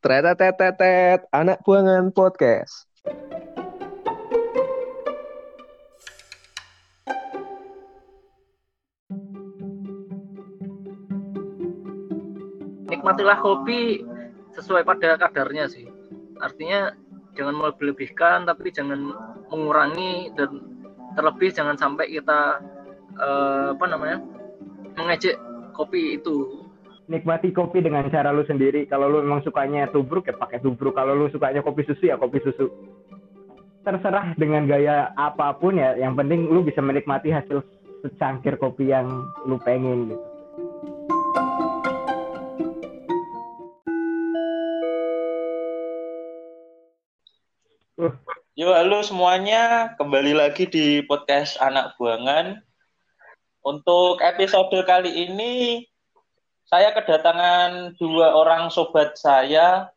Tretetetetet, anak buangan podcast. nikmatilah kopi sesuai pada kadarnya sih. Artinya jangan melebih-lebihkan tapi jangan mengurangi dan terlebih jangan sampai kita eh, apa namanya mengejek kopi itu. Nikmati kopi dengan cara lu sendiri. Kalau lu memang sukanya tubruk ya pakai tubruk. Kalau lu sukanya kopi susu ya kopi susu. Terserah dengan gaya apa pun ya. Yang penting lu bisa menikmati hasil secangkir kopi yang lu pengen gitu. Uh, Yo, halo semuanya. Kembali lagi di podcast Anak Buangan. Untuk episode kali ini, saya kedatangan dua orang sobat saya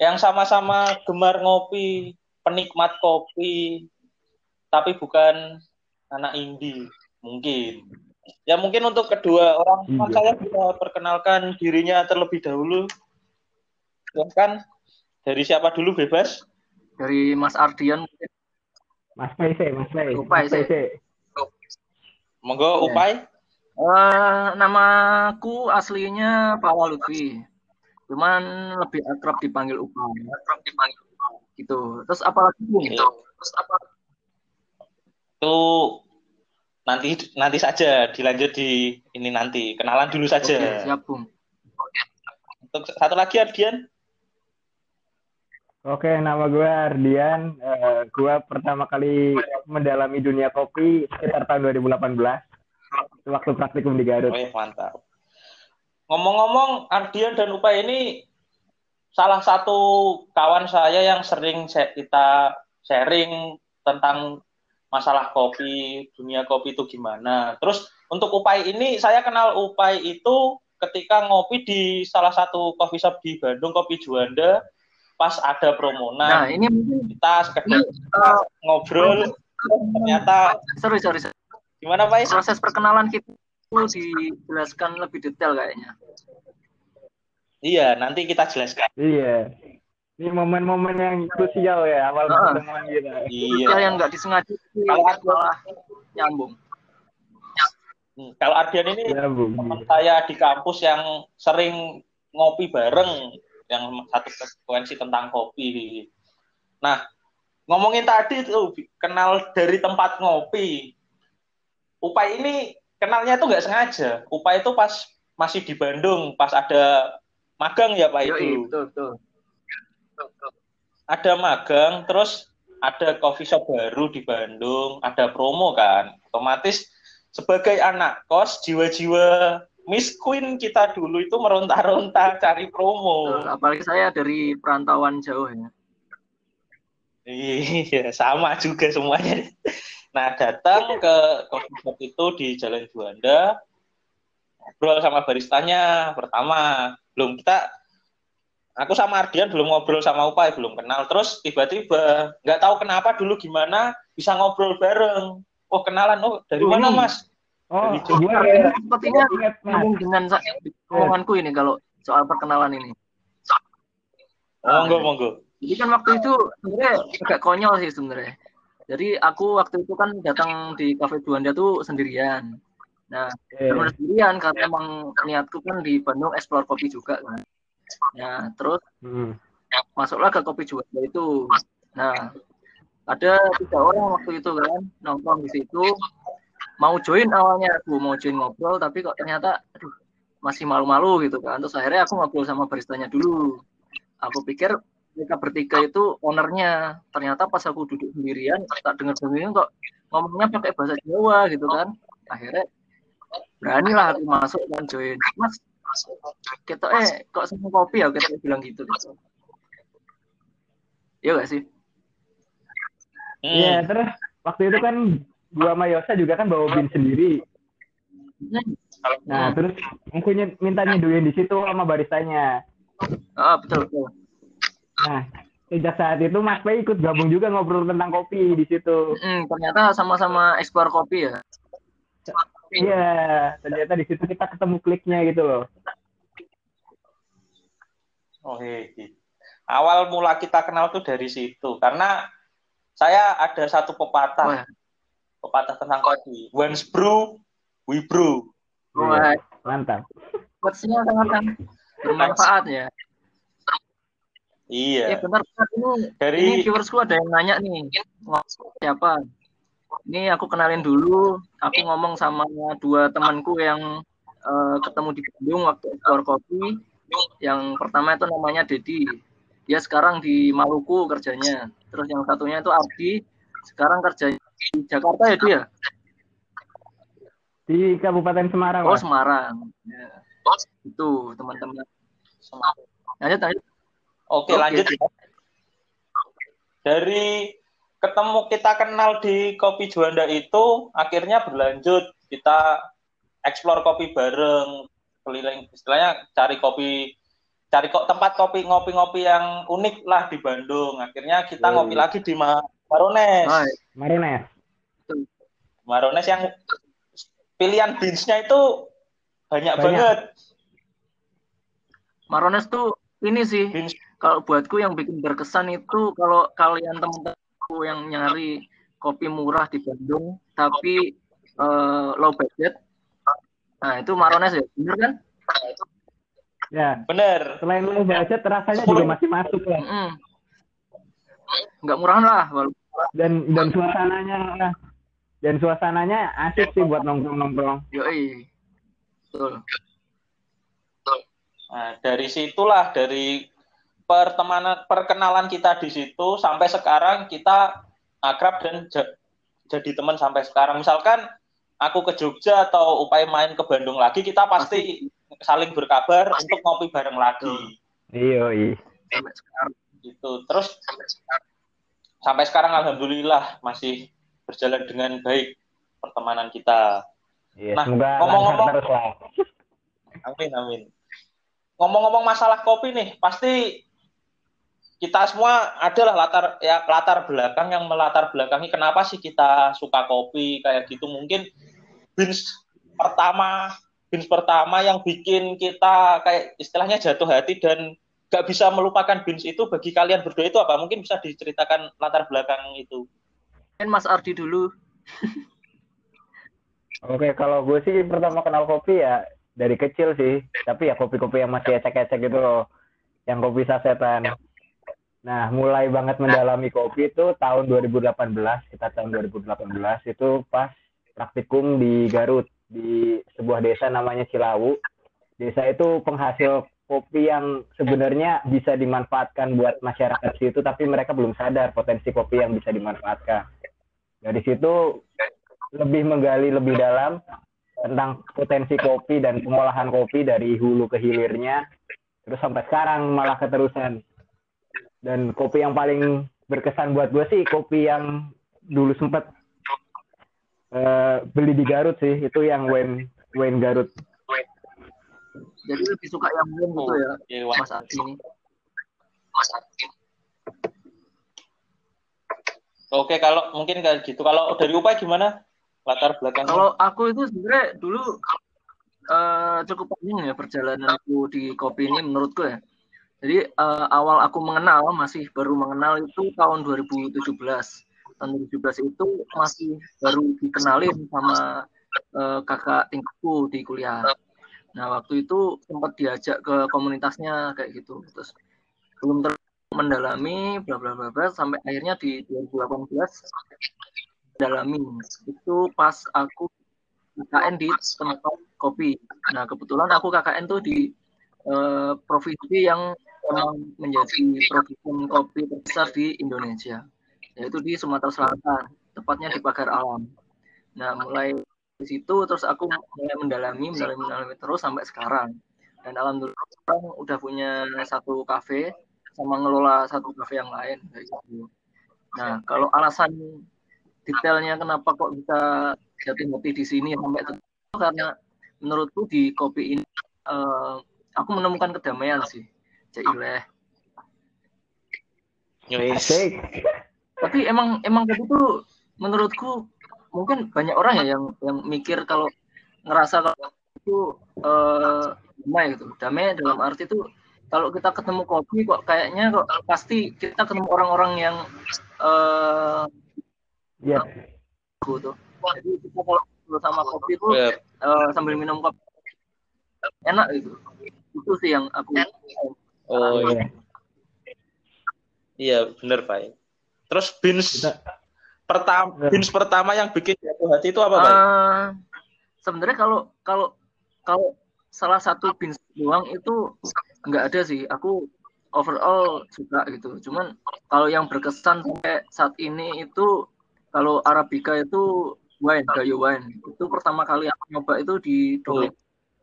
yang sama-sama gemar ngopi, penikmat kopi, tapi bukan anak indie, mungkin. Ya mungkin untuk kedua orang teman Iya. saya bisa perkenalkan dirinya terlebih dahulu. Silahkan. Dari siapa dulu bebas? Dari Mas Ardian mungkin. Mas Pese, Mas Pese. Upai, Mas Pese. Monggo Ya. Upai. Eh, namaku aslinya Paula Lutfi. Cuman lebih akrab dipanggil Upay. Akrab dipanggil Upay. Gitu. Terus apalagi? Iya. Terus apa? itu nanti nanti saja dilanjut di ini nanti kenalan dulu Oke, saja siap Bung. untuk satu lagi Ardian Oke, nama gue Ardian. Eh, gue pertama kali mendalami dunia kopi sekitar tahun 2018. Waktu praktikum di Garut. oh ya mantap ngomong-ngomong Ardian dan Upay ini salah satu kawan saya yang sering saya- kita sharing tentang masalah kopi dunia kopi itu gimana terus untuk Upay ini saya kenal Upay itu ketika ngopi di salah satu coffee shop di Bandung Kopi Juanda pas ada promo Nah, nah ini kita sekedar eh, ngobrol ternyata sorry, sorry, sorry. Gimana Pak? Proses perkenalan kita itu dijelaskan lebih detail kayaknya. Iya, nanti kita jelaskan. Iya. Ini momen-momen yang krusial ya awal Heeh. pertemuan kita. Iya. Detail yang nggak disengaja Kalau aku- malah nyambung. Hmm, Kalau Ardian ini Ya, teman saya di kampus yang sering ngopi bareng, yang satu frekuensi tentang kopi. Nah, ngomongin tadi tuh kenal dari tempat ngopi. Upai ini kenalnya tuh nggak sengaja. Upai itu pas masih di Bandung, pas ada magang ya Pak Yoi, itu. betul, betul. Betul, betul. ada magang, terus ada coffee shop baru di Bandung, ada promo kan. Otomatis sebagai anak kos, jiwa-jiwa Miss Queen kita dulu itu meronta-ronta cari promo. Betul. Apalagi saya dari perantauan jauh ya. Iya, sama juga semuanya. Nah, datang ke coffee shop itu di Jalan Juanda, ngobrol sama baristanya pertama. Belum kita, aku sama Ardian belum ngobrol sama Upai, belum kenal. Terus tiba-tiba, nggak tahu kenapa dulu gimana bisa ngobrol bareng. Oh kenalan, oh dari Oh, mana mas? Oh, Dari gue Ini sepertinya ingat mas. nyambung dengan omonganku ini kalau soal perkenalan ini. Monggo, monggo. Jadi kan waktu itu sebenarnya agak konyol sih sebenarnya. Jadi aku waktu itu kan datang di Cafe Juanda tuh sendirian. Nah, benar sendirian karena emang niatku kan di Bandung explore kopi juga kan. Nah, terus hmm. masuklah ke kopi Juanda itu. Nah, ada tiga orang waktu itu kan nongkrong di situ. Mau join awalnya aku mau join ngobrol tapi kok ternyata aduh masih malu-malu gitu kan. Terus akhirnya aku ngobrol sama baristanya dulu. Aku pikir mereka bertiga itu ownernya. Ternyata pas aku duduk sendirian tak dengar dengerin kok ngomongnya pakai bahasa Jawa gitu kan. Akhirnya beranilah aku masuk dan join. Mas, kita eh kok sama kopi ya kita bilang gitu. gitu. Iya gak sih? Hmm. Iya, terus waktu itu kan gua sama Yosa juga kan bawa bin sendiri. Nah, terus aku ny- minta nyeduin di situ sama baristanya. Ah, betul betul. Nah, sejak saat itu Mas Pei ikut gabung juga ngobrol tentang kopi di situ. Hmm, ternyata sama-sama ekspor kopi ya. Iya, ternyata di situ kita ketemu kliknya gitu loh. Oh, iya. Awal mula kita kenal tuh dari situ karena saya ada satu pepatah. Wah. Pepatah tentang kopi. Once brew, we brew. Wah, Mantap. quotes-nya sangat bermanfaat ya. Iya. Iya benar benar. ini Dari ini viewersku ada yang nanya nih. Ngomong siapa? Ini aku kenalin dulu. Aku ngomong sama dua temanku yang eh, ketemu di Bandung waktu ekspor kopi. Yang pertama itu namanya Dedi. Dia sekarang di Maluku kerjanya. Terus yang satunya itu Ardi sekarang kerja di Jakarta ya dia Di Kabupaten Semarang, oh. Semarang. Ya. itu teman-teman lanjut lanjut Oke, Oke. lanjut ya. Dari ketemu kita kenal di Kopi Juanda itu akhirnya berlanjut kita explore kopi bareng, keliling istilahnya cari kopi cari kok tempat kopi ngopi-ngopi yang unik lah di Bandung. Akhirnya kita Hmm. ngopi lagi di Ma- Marones. Hai. Marines. Marones yang pilihan beans-nya itu banyak, Banyak. banget. Marones tuh ini sih Beans kalau buatku yang bikin berkesan itu kalau kalian teman-temanku yang nyari kopi murah di Bandung tapi eh, low budget nah itu Marones ya bener kan Ya, bener. selain low budget rasanya juga masih masuk ya. Mm-mm. nggak murahan lah walaupun Dan dan suasananya dan suasananya asik sih buat nongkrong-nongkrong. yoi betul Nah, dari situlah dari pertemanan perkenalan kita di situ sampai sekarang kita akrab dan ja- jadi teman sampai sekarang. Misalkan aku ke Jogja atau upaya main ke Bandung lagi, kita pasti saling berkabar untuk ngopi bareng lagi. Iya, iya. sampai sekarang Gitu. Terus sampai sekarang alhamdulillah masih berjalan dengan baik pertemanan kita. Iya, Nah, semoga ngomong-ngomong-. Amin, amin. Ngomong-ngomong masalah kopi nih, pasti kita semua adalah latar ya latar belakang yang melatar belakangi kenapa sih kita suka kopi kayak gitu. Mungkin beans pertama, beans pertama yang bikin kita kayak istilahnya jatuh hati dan gak bisa melupakan beans itu bagi kalian berdua itu apa? Mungkin bisa diceritakan latar belakang itu. kan Mas Ardi dulu Oke, kalau gue sih pertama kenal kopi ya dari kecil sih. Tapi ya kopi-kopi yang masih ecek-ecek gitu loh. Yang kopi sasetan. Nah, mulai banget mendalami kopi itu tahun 2018, kita tahun 2018 itu pas praktikum di Garut di sebuah desa namanya Cilawu. Desa itu penghasil kopi yang sebenarnya bisa dimanfaatkan buat masyarakat situ tapi mereka belum sadar potensi kopi yang bisa dimanfaatkan. Dari situ lebih menggali lebih dalam tentang potensi kopi dan pengolahan kopi dari hulu ke hilirnya terus sampai sekarang malah keterusan dan kopi yang paling berkesan buat gue sih kopi yang dulu sempet eh, beli di Garut sih itu yang Wayne Wayne Garut jadi lebih suka yang belum gitu ya Iya, Wan. Mas ini Oke, kalau mungkin kayak gitu. Kalau dari Upay gimana? Latar belakangnya? Kalau aku itu sebenarnya dulu eh, cukup panjang ya perjalananku di kopi ini menurutku ya. Jadi eh, awal aku mengenal masih baru mengenal itu tahun 2017. Tahun 2017 itu masih baru dikenalin sama eh, kakak tingkatku di kuliah. Nah waktu itu sempat diajak ke komunitasnya kayak gitu. Terus belum ter mendalami bla bla bla bla sampai akhirnya di 2018 dalami itu pas aku KKN di tempat kopi. Nah kebetulan aku KKN tuh di eh, provinsi yang memang menjadi produsen kopi terbesar di Indonesia, yaitu di Sumatera Selatan, tepatnya di Pagar Alam. Nah mulai di situ terus aku mulai mendalami, mendalami, mendalami terus sampai sekarang. Dan alhamdulillah sekarang udah punya satu kafe sama ngelola satu kafe yang lain gitu. Nah kalau alasan detailnya kenapa kok bisa jatuh hati di sini sampai itu karena menurutku di kopi ini eh, aku menemukan kedamaian sih Caileh. Yes. Tapi emang emang kopi itu menurutku mungkin banyak orang ya yang yang mikir kalau ngerasa kalau itu eh, damai gitu. Damai dalam arti itu kalau kita ketemu kopi kok kayaknya kok pasti kita ketemu orang-orang yang eh Iya. gitu. Jadi kita kalau ngobrol sama kopi itu Ya, eh, sambil minum kopi enak gitu. Itu sih yang aku oh iya. Iya. Iya, bener Pak. Terus bins Kita- pertama Ya. bins pertama yang bikin jatuh hati itu apa Pak? Eh, sebenarnya kalau kalau kalau salah satu bins doang itu nggak ada sih. Aku overall suka gitu. Cuman kalau yang berkesan sampai saat ini itu kalau Arabica itu wine, gayo wine. Itu pertama kali aku nyoba itu di Domek.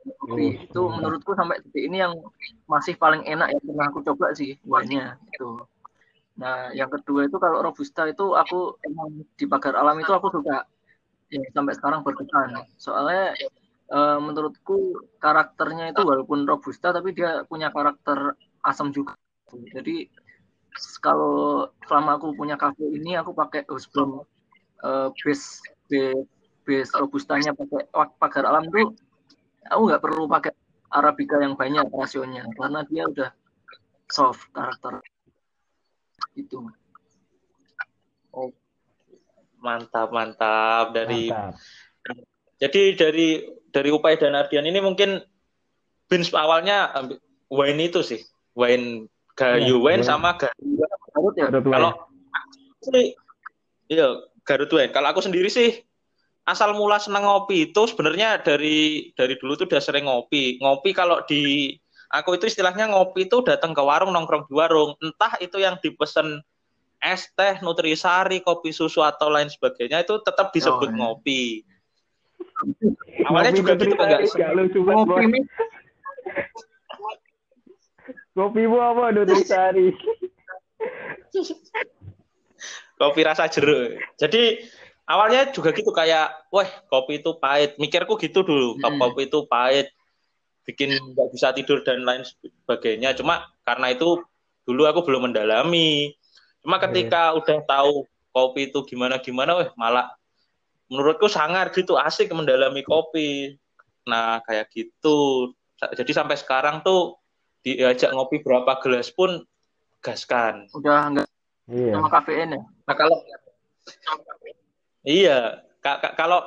Kopi. Itu menurutku sampai detik ini yang masih paling enak yang pernah aku coba sih wine-nya itu. Nah, yang kedua itu kalau robusta itu aku emang di pagar alam itu aku suka ya sampai sekarang berkesan. Soalnya eh, menurutku karakternya itu walaupun robusta tapi dia punya karakter asam juga. Jadi kalau selama aku punya kafe ini aku pakai Husbrom eh, base base base robustanya pakai pagar alam tuh aku nggak perlu pakai arabica yang banyak rasionya karena dia udah soft karakter itu. Mantap, mantap dari Mantap. Jadi dari dari upaya dan Ardian ini mungkin bins awalnya wine itu sih, wine gayu wine wine. sama gayu. Garut ya. Kalau sih, iya Garut wine. Kalau aku sendiri sih asal mula seneng ngopi itu sebenarnya dari dari dulu tuh udah sering ngopi. Ngopi kalau di aku itu istilahnya ngopi itu datang ke warung nongkrong di warung. Entah itu yang dipesen es teh, nutrisari, kopi susu atau lain sebagainya itu tetap disebut Oh, iya. ngopi. Awalnya Kopi juga gitu enggak gak lucu banget, Kopi Kopimu apa Nutrisari? kopi rasa jeruk. Jadi awalnya juga gitu kayak, wah kopi itu pahit. Mikirku gitu dulu, Hmm. kopi itu pahit, bikin nggak bisa tidur dan lain sebagainya. Cuma karena itu dulu aku belum mendalami. Cuma ketika udah tahu kopi itu gimana gimana, wah malah menurutku sangar gitu, asik mendalami kopi. Nah kayak gitu. Jadi sampai sekarang tuh diajak ngopi berapa gelas pun gaskan. udah nggak Iya. sama kafein ya. Nah kalau iya, ka- ka- kalau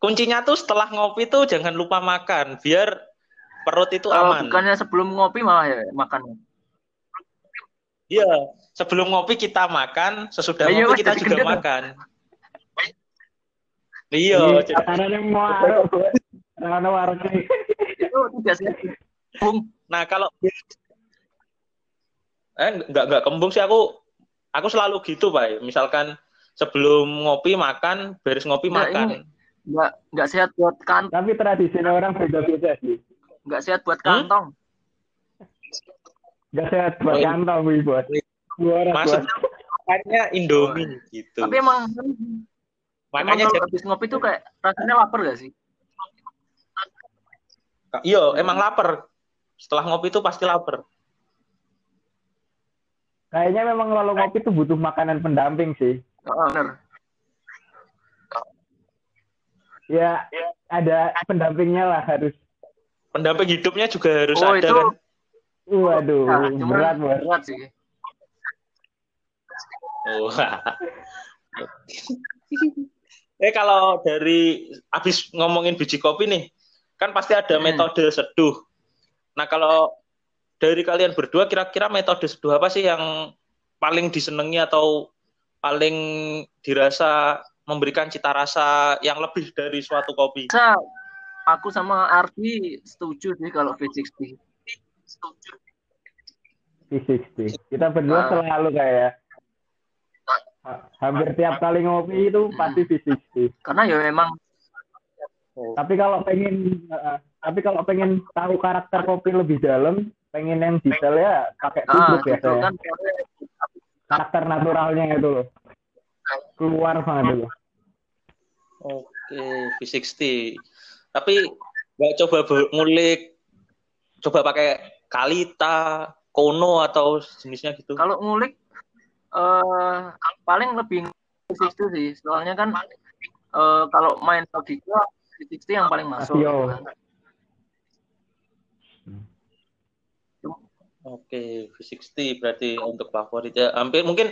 kuncinya tuh setelah ngopi tuh jangan lupa makan, biar perut itu Kalau aman. bukannya sebelum ngopi malah ya makan. Iya, sebelum ngopi kita makan, sesudah Iya, ngopi kita juga gendut. makan. Iya, Iya, jadi- karena yang mau. Karena warung Itu tidak sehat. Bung, nah kalau eh nggak nggak kembung sih aku, aku selalu gitu pak. Misalkan sebelum ngopi makan, beres ngopi Nggak, makan. ini- nggak nggak sehat buat kantong, Tapi tradisinya orang beda-beda sih. nggak sehat buat Hmm? kantong. Gak sehat buat Oh, iya. kantong, bos. Dua orang Maksudnya makannya Indomie gitu. Tapi emang Makanya emang habis ngopi tuh kayak rasanya lapar gak sih? Iya, emang lapar. Setelah ngopi itu pasti lapar. Kayaknya memang kalau ngopi tuh butuh makanan pendamping sih. Oh, bener. Ya, ada pendampingnya lah harus. Pendamping hidupnya juga harus Oh, ada itu- kan. Waduh, Nah, berat, bos. berat sih. Oh. eh kalau dari habis ngomongin biji kopi nih, kan pasti ada Hmm. metode seduh. Nah, kalau dari kalian berdua kira-kira metode seduh apa sih yang paling disenangi atau paling dirasa memberikan cita rasa yang lebih dari suatu kopi? Bisa aku sama Ardi setuju sih kalau V60. V60. Kita berdua Ah. selalu kayak ha- hampir tiap kali ngopi itu pasti V60. Karena ya memang Tapi kalau pengen uh, tapi kalau pengen tahu karakter kopi lebih dalam, pengen yang detail ya pakai ah, tubruk ya itu saya. kan Karakter naturalnya itu loh. Keluar banget itu. Oke, V60. Tapi nggak coba ngulik, coba pakai Kalita, Kono atau jenisnya gitu. kalau ngulik eh paling lebih V60 sih. Soalnya kan eh, kalau main logika V60 yang paling masuk. Kan. Oke, V60 berarti untuk favorit ya. Hampir mungkin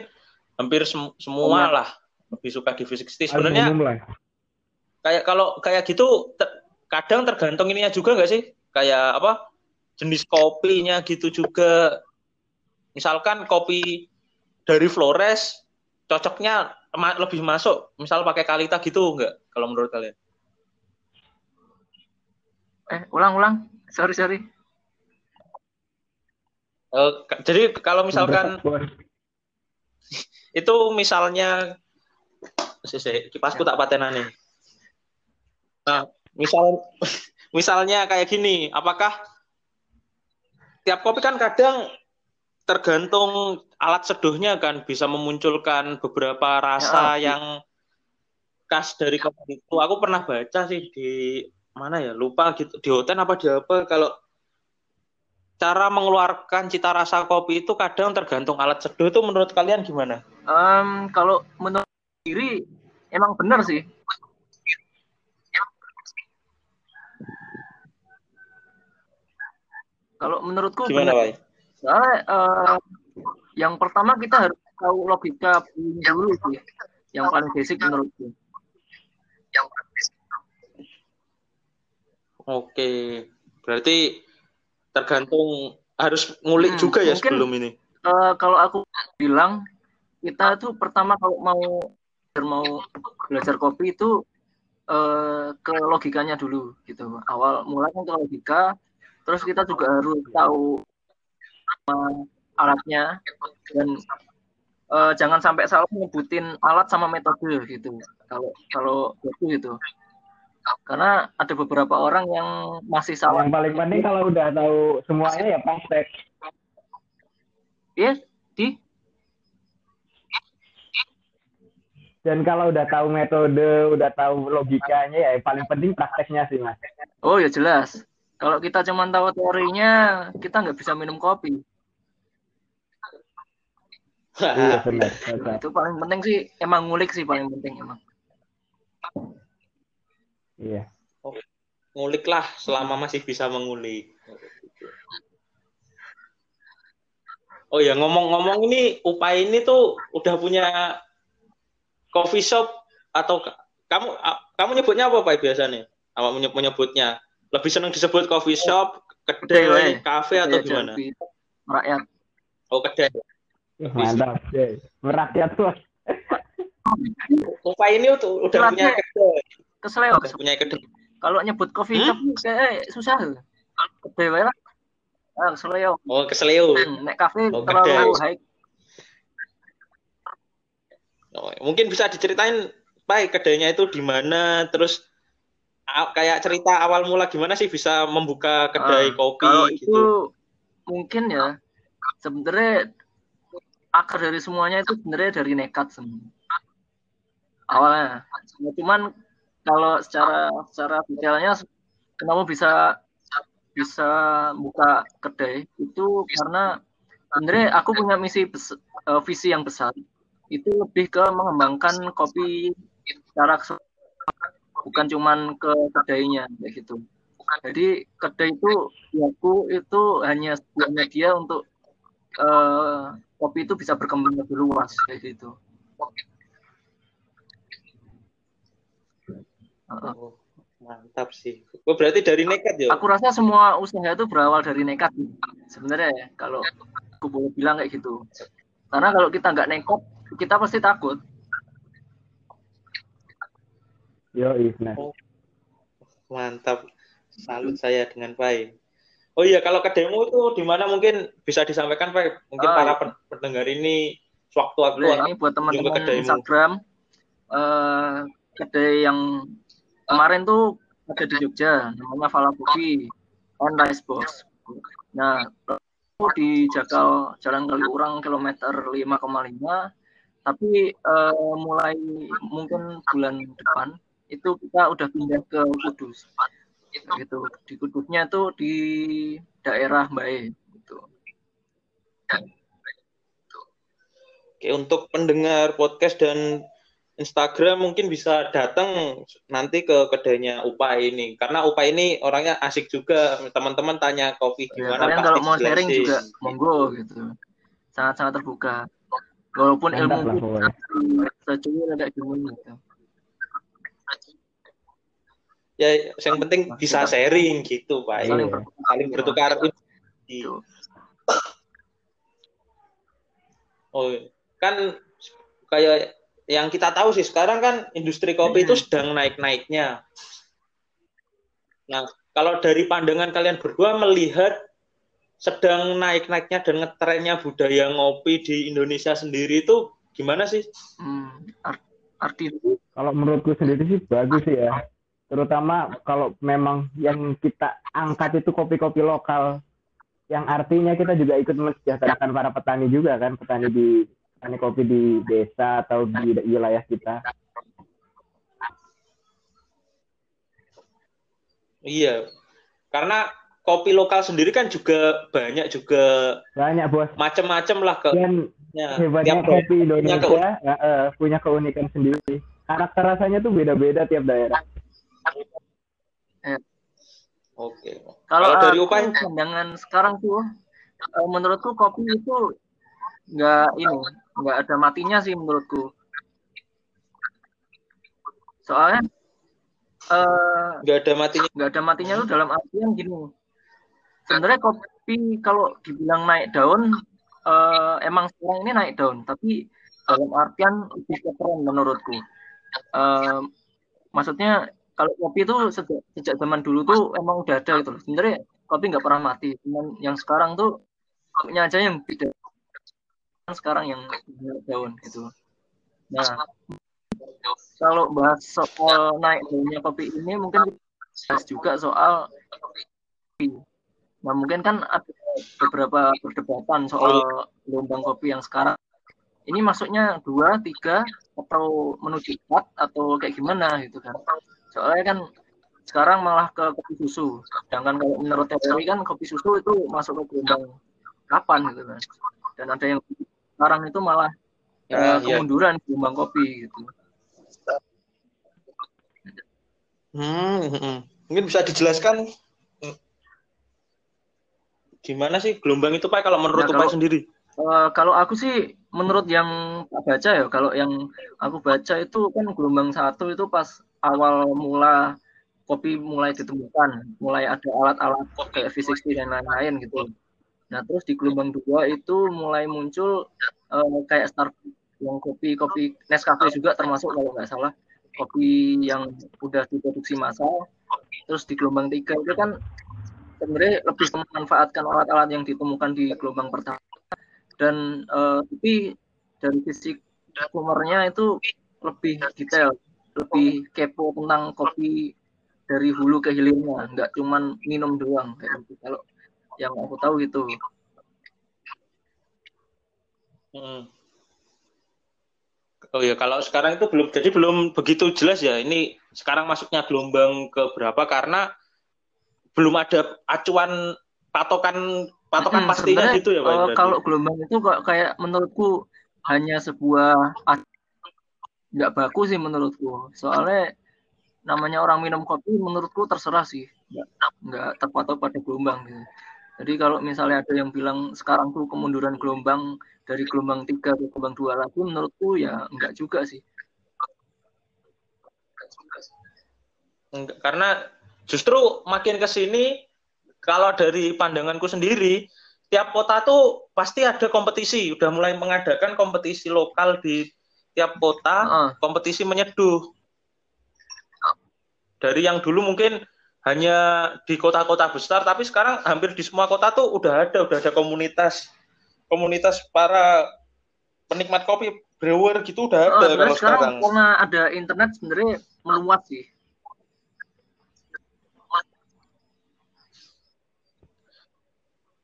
hampir sem- semua Umum. lah lebih suka di V60. Paling Sebenarnya lah. kayak kalau kayak gitu te- kadang tergantung ininya juga nggak sih? Kayak apa? Jenis kopinya gitu juga. Misalkan kopi dari Flores cocoknya ma- lebih masuk, misal pakai Kalita gitu nggak? Kalau menurut kalian? Eh, ulang-ulang. Sorry, sorry. Eh, jadi kalau misalkan itu misalnya si, si, kipasku tak patenan nih. Nah, misal misalnya kayak gini, apakah tiap kopi kan kadang tergantung alat seduhnya kan bisa memunculkan beberapa rasa Ya, yang khas dari kopi itu. Aku pernah baca sih di mana ya, lupa gitu, di hotel apa di apa kalau cara mengeluarkan cita rasa kopi itu kadang tergantung alat seduh itu menurut kalian gimana? Em, kalau menurut diri emang benar sih. Kalau menurutku Gimana, benar. Soalnya, eh, yang pertama kita harus tahu logika dulu sih. Yang paling basic menurutku. Oke, berarti tergantung harus ngulik Hmm, juga ya mungkin- sebelum ini. Eh, kalau aku bilang kita tuh pertama kalau mau mau belajar kopi itu eh, ke logikanya dulu gitu. Awal mulanya ke logika, terus kita juga harus tahu alatnya dan eh, jangan sampai salah nyebutin alat sama metode gitu. Kalau kalau itu gitu. Karena ada beberapa orang yang masih salah. Yang paling penting kalau udah tahu semuanya ya praktek. Ya, di Dan kalau udah tahu metode, udah tahu logikanya ya yang paling penting prakteknya sih mas. Oh ya jelas. Kalau kita cuma tahu teorinya, kita nggak bisa minum kopi. Iya benar. Benar. itu paling penting sih, emang ngulik sih paling penting emang. Iya. Ngulik lah selama masih bisa mengulik. Oh ya ngomong-ngomong ini Upay ini tuh udah punya coffee shop atau ka- kamu kamu nyebutnya apa Pak biasanya? Apa menyebut menyebutnya? Lebih senang disebut coffee shop, Kedai, kafe atau gimana? Rakyat. Oh kedai. Mantap. Merakyat tuh. Upay ini tuh udah Kelasnya- punya kedai, Keseleo. udah punya kedai. Kalau nyebut coffee Hmm? shop kayak susah. Kedai wae lah. Ah, keseleo. Oh keseleo. Hmm, Nek kafe Oh, terlalu high. Oh, mungkin bisa diceritain Pak kedainya itu di mana terus kayak cerita awal mula gimana sih bisa membuka kedai Ah, kopi Kalau itu gitu. mungkin ya sebenarnya akar dari semuanya itu sebenarnya dari nekat semua. Awalnya. Ya, cuman kalau secara secara detailnya kenapa bisa bisa buka kedai itu karena sebenarnya aku punya misi eh, visi yang besar itu lebih ke mengembangkan kopi secara bukan cuman ke kedainya kayak gitu. Jadi kedai itu aku itu hanya sebuah media untuk eh, kopi itu bisa berkembang lebih luas kayak gitu. Oh, mantap sih. Oh, berarti dari nekat ya? Aku rasa semua usaha itu berawal dari nekat sebenarnya ya, kalau aku boleh bilang kayak gitu. Karena kalau kita nggak nekat, kita pasti takut. Yo, benar. Mantap. Salut saya dengan baik. Oh iya, kalau kedaimu itu di mana mungkin bisa disampaikan Pak? Mungkin Ah, para iya. pen- pendengar ini sewaktu-waktu Boleh ini buat ke teman-teman. Instagram eh, kedai yang kemarin tuh ada di Jogja, namanya Fala Coffee and Rice Box. Nah, di Jakal Jalan Kaliurang kilometer 5,5 tapi eh, mulai mungkin bulan depan itu kita udah pindah ke Kudus gitu di Kudusnya itu di daerah Bae gitu. Oke, untuk pendengar podcast dan Instagram mungkin bisa datang nanti ke kedainya Upa ini karena Upa ini orangnya asik juga teman-teman tanya kopi Ya, gimana kalian pasti kalau mau sharing juga monggo gitu. Sangat-sangat terbuka. Walaupun Mantap ilmu lah ada gimana gitu. ya yang penting bisa sharing gitu Pak Iya. Saling bertukar. saling bertukar Gitu. oh kan kayak yang kita tahu sih sekarang kan industri kopi itu Hmm. sedang naik-naiknya nah kalau dari pandangan kalian berdua melihat sedang naik-naiknya dan ngetrennya budaya ngopi di Indonesia sendiri itu gimana sih? Hmm, art- arti Kalau menurutku sendiri sih bagus sih ya. Terutama kalau memang yang kita angkat itu kopi-kopi lokal. Yang artinya kita juga ikut mensejahterakan para petani juga kan. Petani di petani kopi di desa atau di wilayah kita. Iya, karena kopi lokal sendiri kan juga banyak juga Banyak bos. macam-macam lah ke Dan ya, hebatnya tiap kopi punya Indonesia eh, eh, punya keunikan sendiri. Karakter rasanya tuh beda-beda tiap daerah. Oke. Kalau Kalau dari Upan? pandangan sekarang tuh, eh, menurutku kopi itu nggak ini, nggak ada matinya sih menurutku. Soalnya eh, Nggak ada matinya. nggak ada matinya tuh dalam artian gini. Sebenarnya kopi kalau dibilang naik daun, eh, emang sekarang ini naik daun, tapi dalam artian lebih ke tren menurutku. Eh, maksudnya kalau kopi itu sejak, sejak zaman dulu tuh emang udah ada gitu loh. Sebenarnya kopi nggak pernah mati, cuman yang sekarang tuh kopinya aja yang beda. Sekarang yang daun gitu. Nah, kalau bahas soal naik daunnya kopi ini mungkin bahas juga soal kopi. Nah, mungkin kan ada beberapa perdebatan soal gelombang kopi yang sekarang. Ini maksudnya dua, tiga, atau menuju empat, atau kayak gimana gitu kan. Soalnya kan sekarang malah ke kopi susu. Sedangkan kalau menurut teori kan kopi susu itu masuk ke gelombang kapan gitu kan. Dan ada yang sekarang itu malah Ya, iya. kemunduran gelombang kopi gitu. Hmm, hmm, hmm. mungkin bisa dijelaskan hmm, gimana sih gelombang itu Pak kalau menurut Ya, Upai kalau- sendiri? Eh, kalau aku sih menurut yang tak baca ya, kalau yang aku baca itu kan gelombang satu itu pas awal mula kopi mulai ditemukan, mulai ada alat-alat kayak V60 dan lain-lain gitu. Nah terus di gelombang dua itu mulai muncul eh, kayak Starbucks yang kopi kopi Nescafe juga termasuk kalau nggak salah kopi yang udah diproduksi massal. Terus di gelombang tiga itu kan sebenarnya lebih memanfaatkan alat-alat yang ditemukan di gelombang pertama dan eh, tapi dari sisi konsumernya itu lebih detail, lebih kepo tentang kopi dari hulu ke hilirnya, nggak cuman minum doang kayak gitu. Kalau yang aku tahu itu. Hmm. Oh ya, kalau sekarang itu belum jadi belum begitu jelas ya. Ini sekarang masuknya gelombang ke berapa karena belum ada acuan patokan patokan Mm-mm, pastinya gitu ya Pak. kalau gelombang itu kok kayak menurutku hanya sebuah nggak baku sih menurutku. Soalnya namanya orang minum kopi menurutku terserah sih, nggak nggak terpatok pada gelombang gitu. Jadi kalau misalnya ada yang bilang sekarang tuh kemunduran gelombang dari gelombang tiga ke gelombang dua lagi, menurutku ya enggak juga sih. Enggak, karena justru makin ke sini kalau dari pandanganku sendiri tiap kota tuh pasti ada kompetisi. Udah mulai mengadakan kompetisi lokal di tiap kota kompetisi menyeduh. Dari yang dulu mungkin hanya di kota-kota besar tapi sekarang hampir di semua kota tuh udah ada udah ada komunitas komunitas para penikmat kopi brewer gitu udah ada Heeh, sebenarnya kalau sekarang sekarang karena ada internet sebenarnya meluas sih.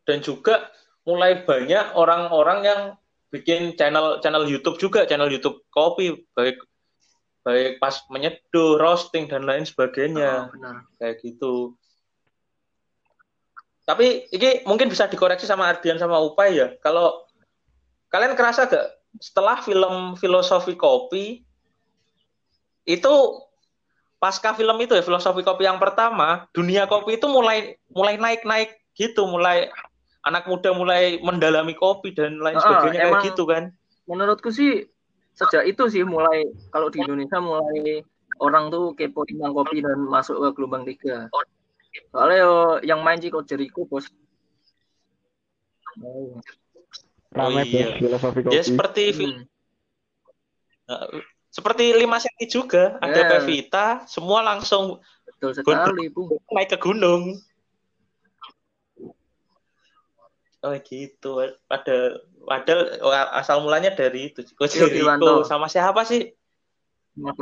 dan juga mulai banyak orang-orang yang bikin channel channel YouTube juga channel YouTube kopi baik baik pas menyeduh roasting dan lain sebagainya Heeh, benar. kayak gitu tapi ini mungkin bisa dikoreksi sama Ardian sama Upay ya kalau kalian kerasa gak setelah film filosofi kopi itu pasca film itu ya filosofi kopi yang pertama, dunia kopi itu mulai mulai naik-naik gitu, mulai anak muda mulai mendalami kopi dan lain Ah, sebagainya kayak emang- gitu kan. menurutku sih sejak itu sih mulai kalau di Indonesia mulai orang tuh kepo tentang kopi dan masuk ke gelombang tiga. Soalnya yang main Chico Jericho bos. Oh, Rame iya. bos filosofi kopi. Ya seperti hmm. eh, seperti lima senti juga, ada Ya. Pevita, semua langsung Betul sekali, Bu. naik ke gunung. Oh gitu. Pada padahal asal mulanya dari itu. Chico Rio Dewanto. Jericho sama siapa sih? Sama.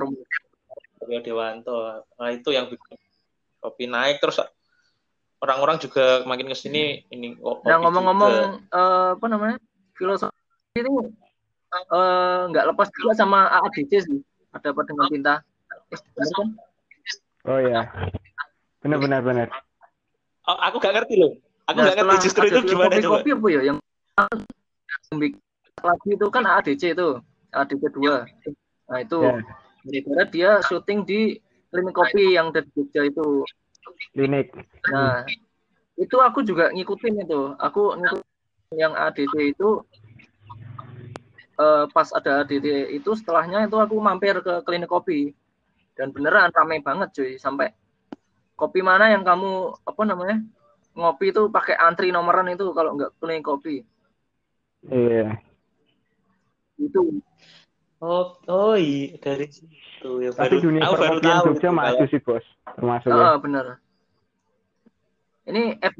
Rio Dewanto. Nah, itu yang bikin kopi naik terus orang-orang juga makin ke sini ini kopi Nah ngomong-ngomong eh, apa namanya filosofi ini eh, nggak lepas juga sama AADC sih. Ada apa dengan cinta? Oh iya. Benar benar benar. Oh, aku gak ngerti loh. Aku Nah, gak ngerti setelah justru itu gimana filosofi coba. kopi apa ya yang yang lagi itu kan AADC itu AADC 2 nah itu Ya. gara-gara dia syuting di klinik kopi yang dari Jogja itu. Klinik. nah itu aku juga ngikutin itu. Aku ngikutin yang ADC itu eh, pas ada ADC itu setelahnya itu aku mampir ke klinik kopi. Dan beneran ramai banget cuy. Sampai kopi mana yang kamu apa namanya ngopi itu pakai antri nomoran itu kalau nggak klinik kopi Iya. itu Oh, oh iya dari situ ya Tapi baru dunia aku baru perkopian tahu Jogja itu maju kalau- sih bos. Termasuk ya. Ah, bener. Ini F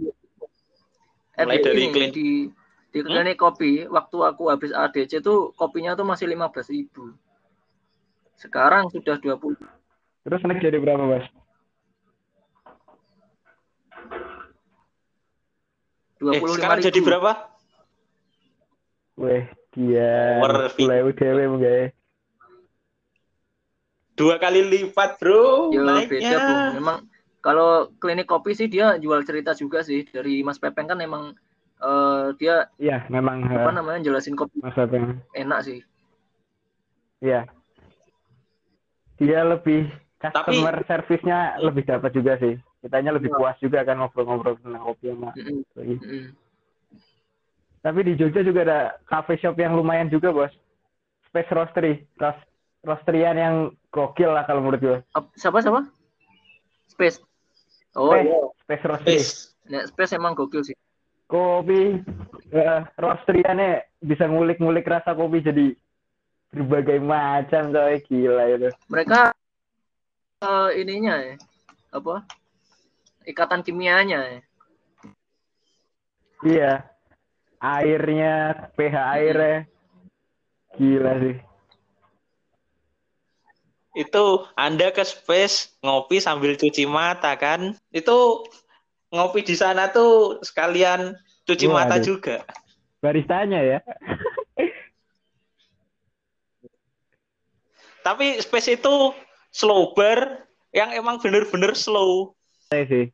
Mulai FYI dari klin- di di Hmm? klinik kopi waktu aku habis ADC tuh kopinya tuh masih 15.000. Sekarang sudah 20 Terus naik jadi berapa bos? 25 Eh, sekarang jadi berapa? Weh, dia mulai UDW mungkin. ya. Dua kali lipat, bro. Ya naiknya. beda, Bu. Memang kalau klinik kopi sih dia jual cerita juga sih dari Mas Pepeng kan emang eh, dia Iya, memang apa eh, namanya jelasin kopi Mas Apeng. enak sih. Iya. Dia lebih customer service-nya lebih dapat juga sih. Kitanya lebih Iya. puas juga kan ngobrol-ngobrol tentang kopi sama Mm-mm, lagi. Tapi di Jogja juga ada cafe shop yang lumayan juga, Bos. Space Roastery. Ros roasterian yang gokil lah kalau menurut gue. Ap- Siapa siapa? Space. Oh Space, iya, Space Roastery. Wis. Nah, Space emang gokil sih. Kopi eh, roasteriannya bisa ngulik-ngulik rasa kopi jadi berbagai macam coy gila itu. mereka eh, ininya ya apa ikatan kimianya ya. Iya. Airnya, pH airnya gila sih. Itu Anda ke space ngopi sambil cuci mata kan? Itu ngopi di sana tuh sekalian cuci Waduh. mata juga. Baristanya ya. Tapi space itu slow bar yang emang bener-bener slow. Saya sih.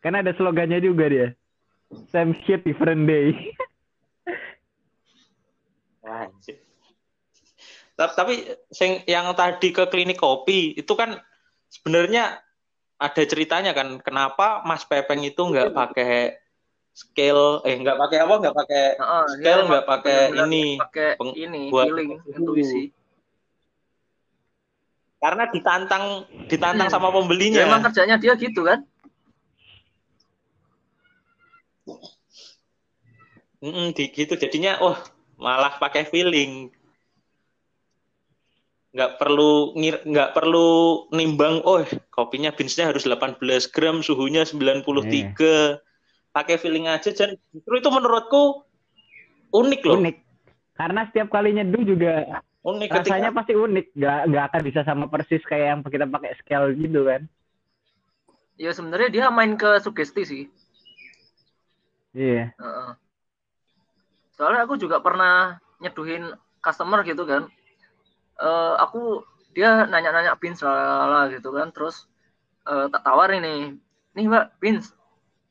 Kan ada slogannya juga dia. Same shit different day. Anjir. Ta- Tapi sing yang tadi ke klinik kopi itu kan sebenarnya ada ceritanya kan kenapa Mas Pepeng itu nggak pakai scale eh nggak pakai apa nggak pakai dia Scale nggak pakai ini, pakai peng- ini buat- feeling intuisi. karena ditantang ditantang sama Ya, pembelinya. emang kerjanya dia gitu kan. Mm-mm, di- gitu jadinya wah malah pakai feeling nggak perlu ngir nggak perlu nimbang oh kopinya beansnya harus 18 gram suhunya 93 pakai feeling aja dan justru itu menurutku unik loh Unik. Karena setiap kali nyeduh juga unik rasanya ketika pasti unik. Nggak, nggak akan bisa sama persis kayak yang kita pakai scale gitu kan. Ya sebenarnya dia main ke sugesti sih. Iya. Heeh. Soalnya aku juga pernah nyeduhin customer gitu kan. Eh aku dia nanya-nanya pins lah gitu kan, terus eh, tak tawarin nih, nih mbak pins,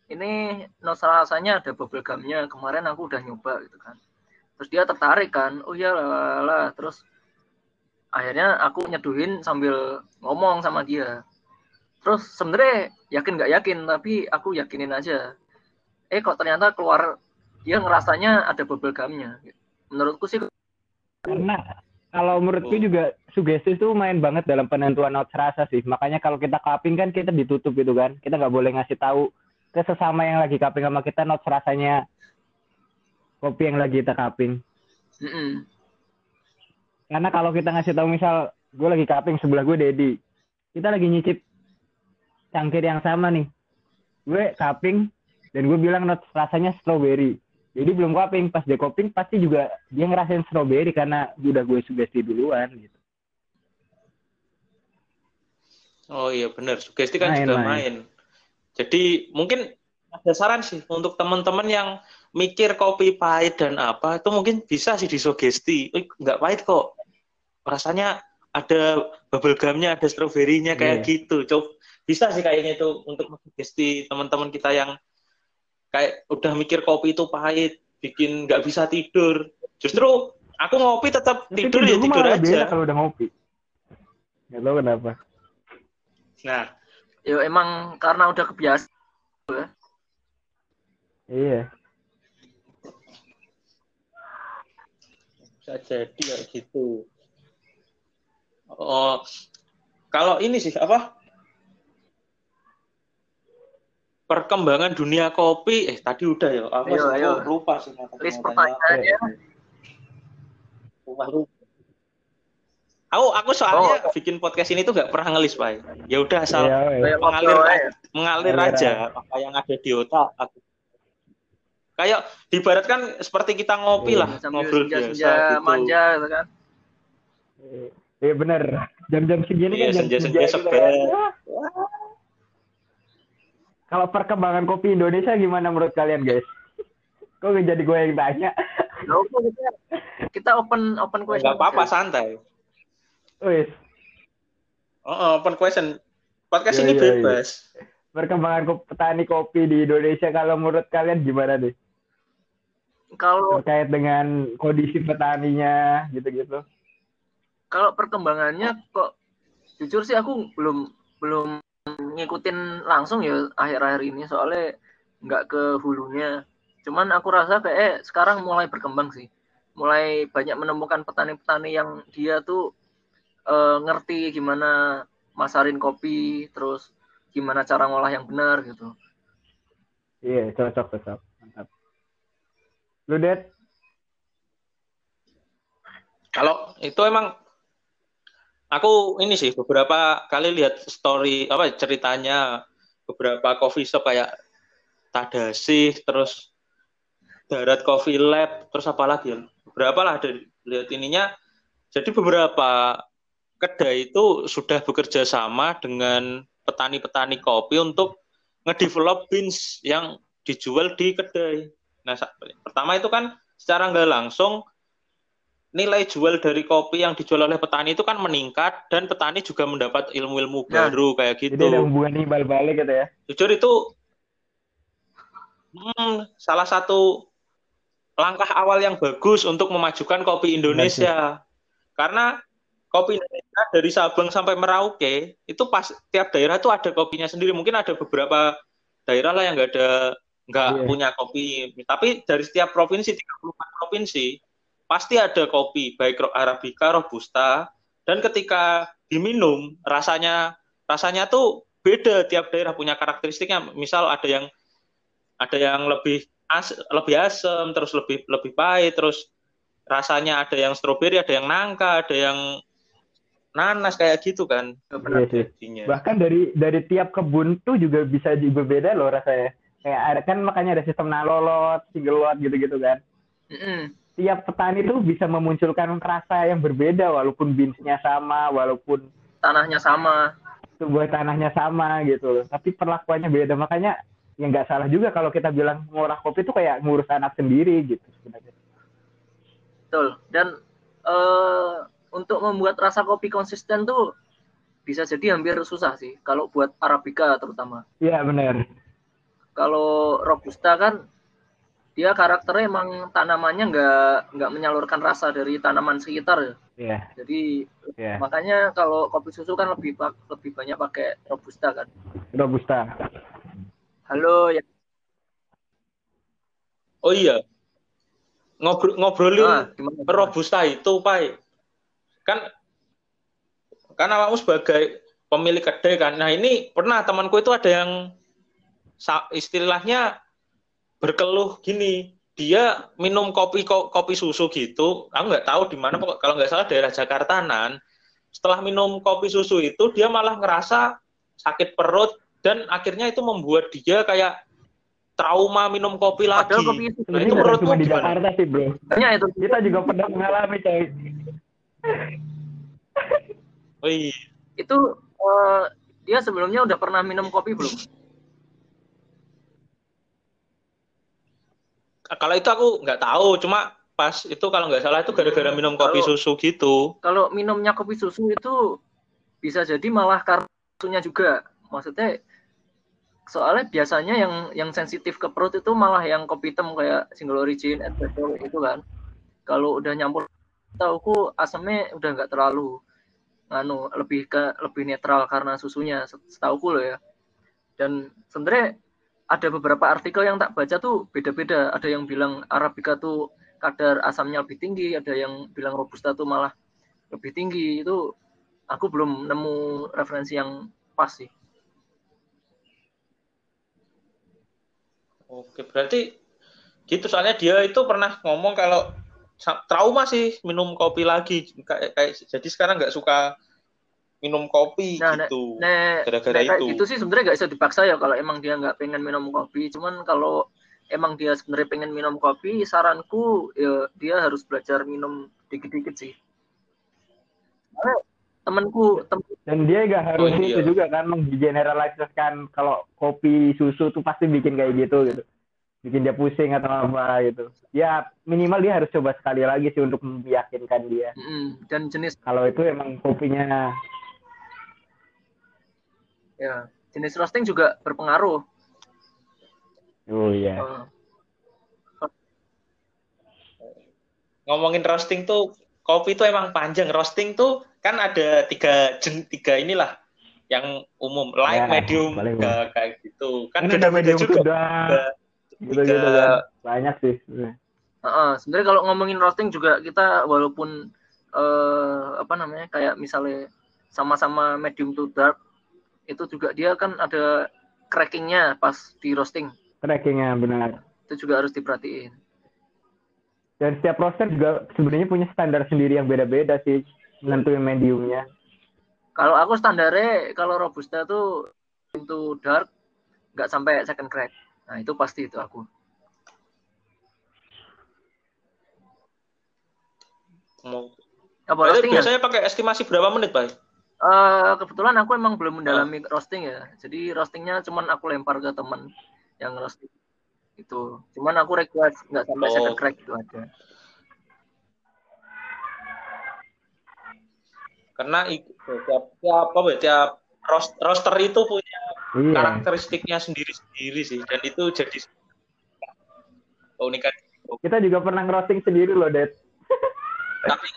ini nusa rasanya ada bubble gumnya, kemarin aku udah nyoba gitu kan. Terus dia tertarik kan, oh iya lah. terus akhirnya aku nyeduhin sambil ngomong sama dia terus sebenarnya yakin nggak yakin tapi aku yakinin aja eh kok ternyata keluar dia ngerasanya ada bubble gumnya. Menurutku sih karena kalau menurutku Oh. juga sugesti itu main banget dalam penentuan notes rasa sih. Makanya kalau kita cupping kan kita ditutup gitu kan. Kita nggak boleh ngasih tahu ke sesama yang lagi cupping sama kita notes rasanya kopi yang lagi kita cupping Mm-mm. karena kalau kita ngasih tahu misal gue lagi cupping sebelah gue Dedi. Kita lagi nyicip cangkir yang sama nih. Gue cupping dan gue bilang rasanya strawberry jadi belum cupping pas dia cupping pasti juga dia ngerasain strawberry karena udah gue sugesti duluan gitu Oh iya benar, sugesti kan Main, juga main. main. Jadi mungkin ada saran sih untuk teman-teman yang mikir kopi pahit dan apa itu mungkin bisa sih disugesti. Eh, nggak pahit kok. Rasanya ada bubble gumnya, ada stroberinya kayak Iya. gitu. Coba bisa sih kayaknya itu untuk sugesti teman-teman kita yang kayak udah mikir kopi itu pahit, bikin nggak bisa tidur. Justru aku ngopi tetap Tapi tidur ya tidur malah aja. beda kalau udah ngopi nggak tahu kenapa Nah, ya emang karena udah kebiasaan iya bisa jadi kayak gitu. Oh, kalau ini sih apa? Perkembangan dunia kopi, eh tadi udah ya, aku Ayo, ayo. lupa sih. list tanya apa. pertanyaannya Lupa, lupa. Aku aku soalnya bikin podcast ini tuh gak pernah ngelis, Pak. Ya udah asal Iya, iya. mengalir aja. mengalir Mengalir aja apa yang ada di otak aku. Kayak dibaratkan seperti kita ngopi Iya. lah, sambil ngobrol senja-senja biasa gitu. manja gitu kan Iya bener. Jam-jam segini Iya, kan jam senja-senja senja gitu seger. kan. Kalau perkembangan kopi Indonesia gimana menurut kalian guys? Kok jadi gue yang tanya? Ya kita, kita open open question Enggak apa-apa santai. Wis, Oh, oh, open question. Podcast Iya, ini iya, iya. bebas. perkembangan petani kopi di Indonesia kalau menurut kalian gimana nih? kalau Terkait dengan kondisi petaninya gitu-gitu. kalau perkembangannya kok jujur sih aku belum belum ngikutin langsung ya akhir-akhir ini soalnya nggak ke hulunya cuman aku rasa kayak eh, sekarang mulai berkembang sih mulai banyak menemukan petani-petani yang dia tuh eh, ngerti gimana masarin kopi terus gimana cara ngolah yang benar gitu Iya, cocok cocok. Mantap. Lu? Kalau itu emang aku ini sih beberapa kali lihat story apa ceritanya beberapa coffee shop kayak Tadasih terus Darat Coffee Lab terus apa lagi ya? Beberapa lah ada lihat ininya. Jadi beberapa kedai itu sudah bekerja sama dengan petani-petani kopi untuk ngedevelop beans yang dijual di kedai. Nah, pertama itu kan secara nggak langsung nilai jual dari kopi yang dijual oleh petani itu kan meningkat dan petani juga mendapat ilmu-ilmu Nah, baru kayak gitu. Jadi ada hubungan imbal balik gitu ya. Jujur itu hmm, salah satu langkah awal yang bagus untuk memajukan kopi Indonesia. Karena kopi Indonesia dari Sabang sampai Merauke itu pas tiap daerah itu ada kopinya sendiri. Mungkin ada beberapa daerah lah yang nggak ada nggak Iya. punya kopi. Tapi dari setiap provinsi 34 provinsi pasti ada kopi baik arabica, robusta dan ketika diminum rasanya rasanya tuh beda tiap daerah punya karakteristiknya. Misal ada yang ada yang lebih as, lebih asam, terus lebih lebih pahit, terus rasanya ada yang stroberi, ada yang nangka, ada yang nanas kayak gitu kan. Iya. Jadinya. Bahkan dari dari tiap kebun tuh juga bisa juga beda loh rasanya. Kayak ada kan makanya ada sistem nalolot, single lot gitu-gitu kan. Mm-mm. Tiap petani tuh bisa memunculkan rasa yang berbeda walaupun beansnya sama, walaupun tanahnya sama sebuah tanahnya sama gitu loh. Tapi perlakuannya beda. Makanya ya nggak salah juga kalau kita bilang ngolah kopi itu kayak ngurus anak sendiri gitu sebenarnya. betul dan eh, untuk membuat rasa kopi konsisten tuh bisa jadi hampir susah sih kalau buat arabica terutama Iya benar. kalau robusta kan dia karakternya emang tanamannya nggak nggak menyalurkan rasa dari tanaman sekitar ya. Iya, Jadi iya. makanya kalau kopi susu kan lebih lebih banyak pakai robusta kan. Robusta. Halo ya. Oh iya. Ngobro ngobrolin Ah, gimana? robusta itu, Pak. Kan kan awakmu sebagai pemilik kedai kan. Nah, ini pernah temanku itu ada yang istilahnya berkeluh gini. Dia minum kopi ko- kopi susu gitu. Aku nggak tahu di mana pokok- kalau nggak salah daerah Jakartanan. Setelah minum kopi susu itu dia malah ngerasa sakit perut dan akhirnya itu membuat dia kayak trauma minum kopi lagi. Padahal kopi susu Nah, Ini itu bukan menurutmu cuma di gimana? Jakarta sih, bro. banyak itu. Kita juga pernah mengalami, coy. Oh iya. Itu eh, dia sebelumnya udah pernah minum kopi belum? Kalau itu aku nggak tahu, cuma pas itu kalau nggak salah itu gara-gara minum kopi Kalau- susu gitu. Kalau minumnya kopi susu itu bisa jadi malah karena susunya juga. Maksudnya soalnya biasanya yang yang sensitif ke perut itu malah yang kopi hitam kayak single origin, espresso itu kan. Kalau udah nyampur tauku asamnya udah nggak terlalu nganu lebih ke lebih netral karena susunya setauku loh ya. Dan sebenarnya ada beberapa artikel yang tak baca tuh beda-beda. Ada yang bilang Arabica tuh kadar asamnya lebih tinggi, ada yang bilang Robusta tuh malah lebih tinggi. Itu aku belum nemu referensi yang pas sih. Oke, berarti gitu soalnya dia itu pernah ngomong kalau trauma sih minum kopi lagi kayak, kayak jadi sekarang nggak suka minum kopi Nah, gitu. Nek, Gara-gara itu. gitu sih sebenarnya nggak bisa dipaksa ya kalau emang dia nggak pengen minum kopi. Cuman kalau emang dia sebenarnya pengen minum kopi, saranku ya dia harus belajar minum dikit-dikit sih. Karena temanku, tem Dan dia gak harus Oh, itu iya. juga kan menggeneralisasikan kalau kopi susu tuh pasti bikin kayak gitu gitu. Bikin dia pusing atau apa gitu. Ya minimal dia harus coba sekali lagi sih untuk meyakinkan dia. mm, dan jenis Kalau itu emang kopinya ya jenis roasting juga berpengaruh. Oh iya. Eh, Ngomongin roasting tuh kopi tuh emang panjang. Roasting tuh kan ada tiga jen, tiga inilah yang umum light, Ya, medium, paling kayak, kayak gitu. Kan Kan ada medium juga. sudah Tiga- gitu-gitu kan. Banyak sih. Heeh, sebenarnya kalau ngomongin roasting juga kita walaupun eh, apa namanya kayak misalnya sama-sama medium to dark itu juga dia kan ada crackingnya pas di roasting Trackingnya benar. itu juga harus diperhatiin. Dan setiap roaster juga sebenarnya punya standar sendiri yang beda-beda sih nentuin mediumnya. Kalau aku standarnya kalau robusta tuh into dark nggak sampai second crack. Nah itu pasti itu aku. Mau- Apa ya? biasanya pakai estimasi berapa menit, Pak? Eh, kebetulan aku emang belum mendalami roasting ya. Jadi roastingnya cuman aku lempar ke teman yang roasting itu. Cuman aku request nggak sampai Oh. second crack itu aja. Karena tiap tiap apa ya, tiap roast, roaster itu punya Iya. karakteristiknya sendiri-sendiri sih dan itu jadi keunikan. Kita juga pernah ngerosting sendiri loh, Det. Tapi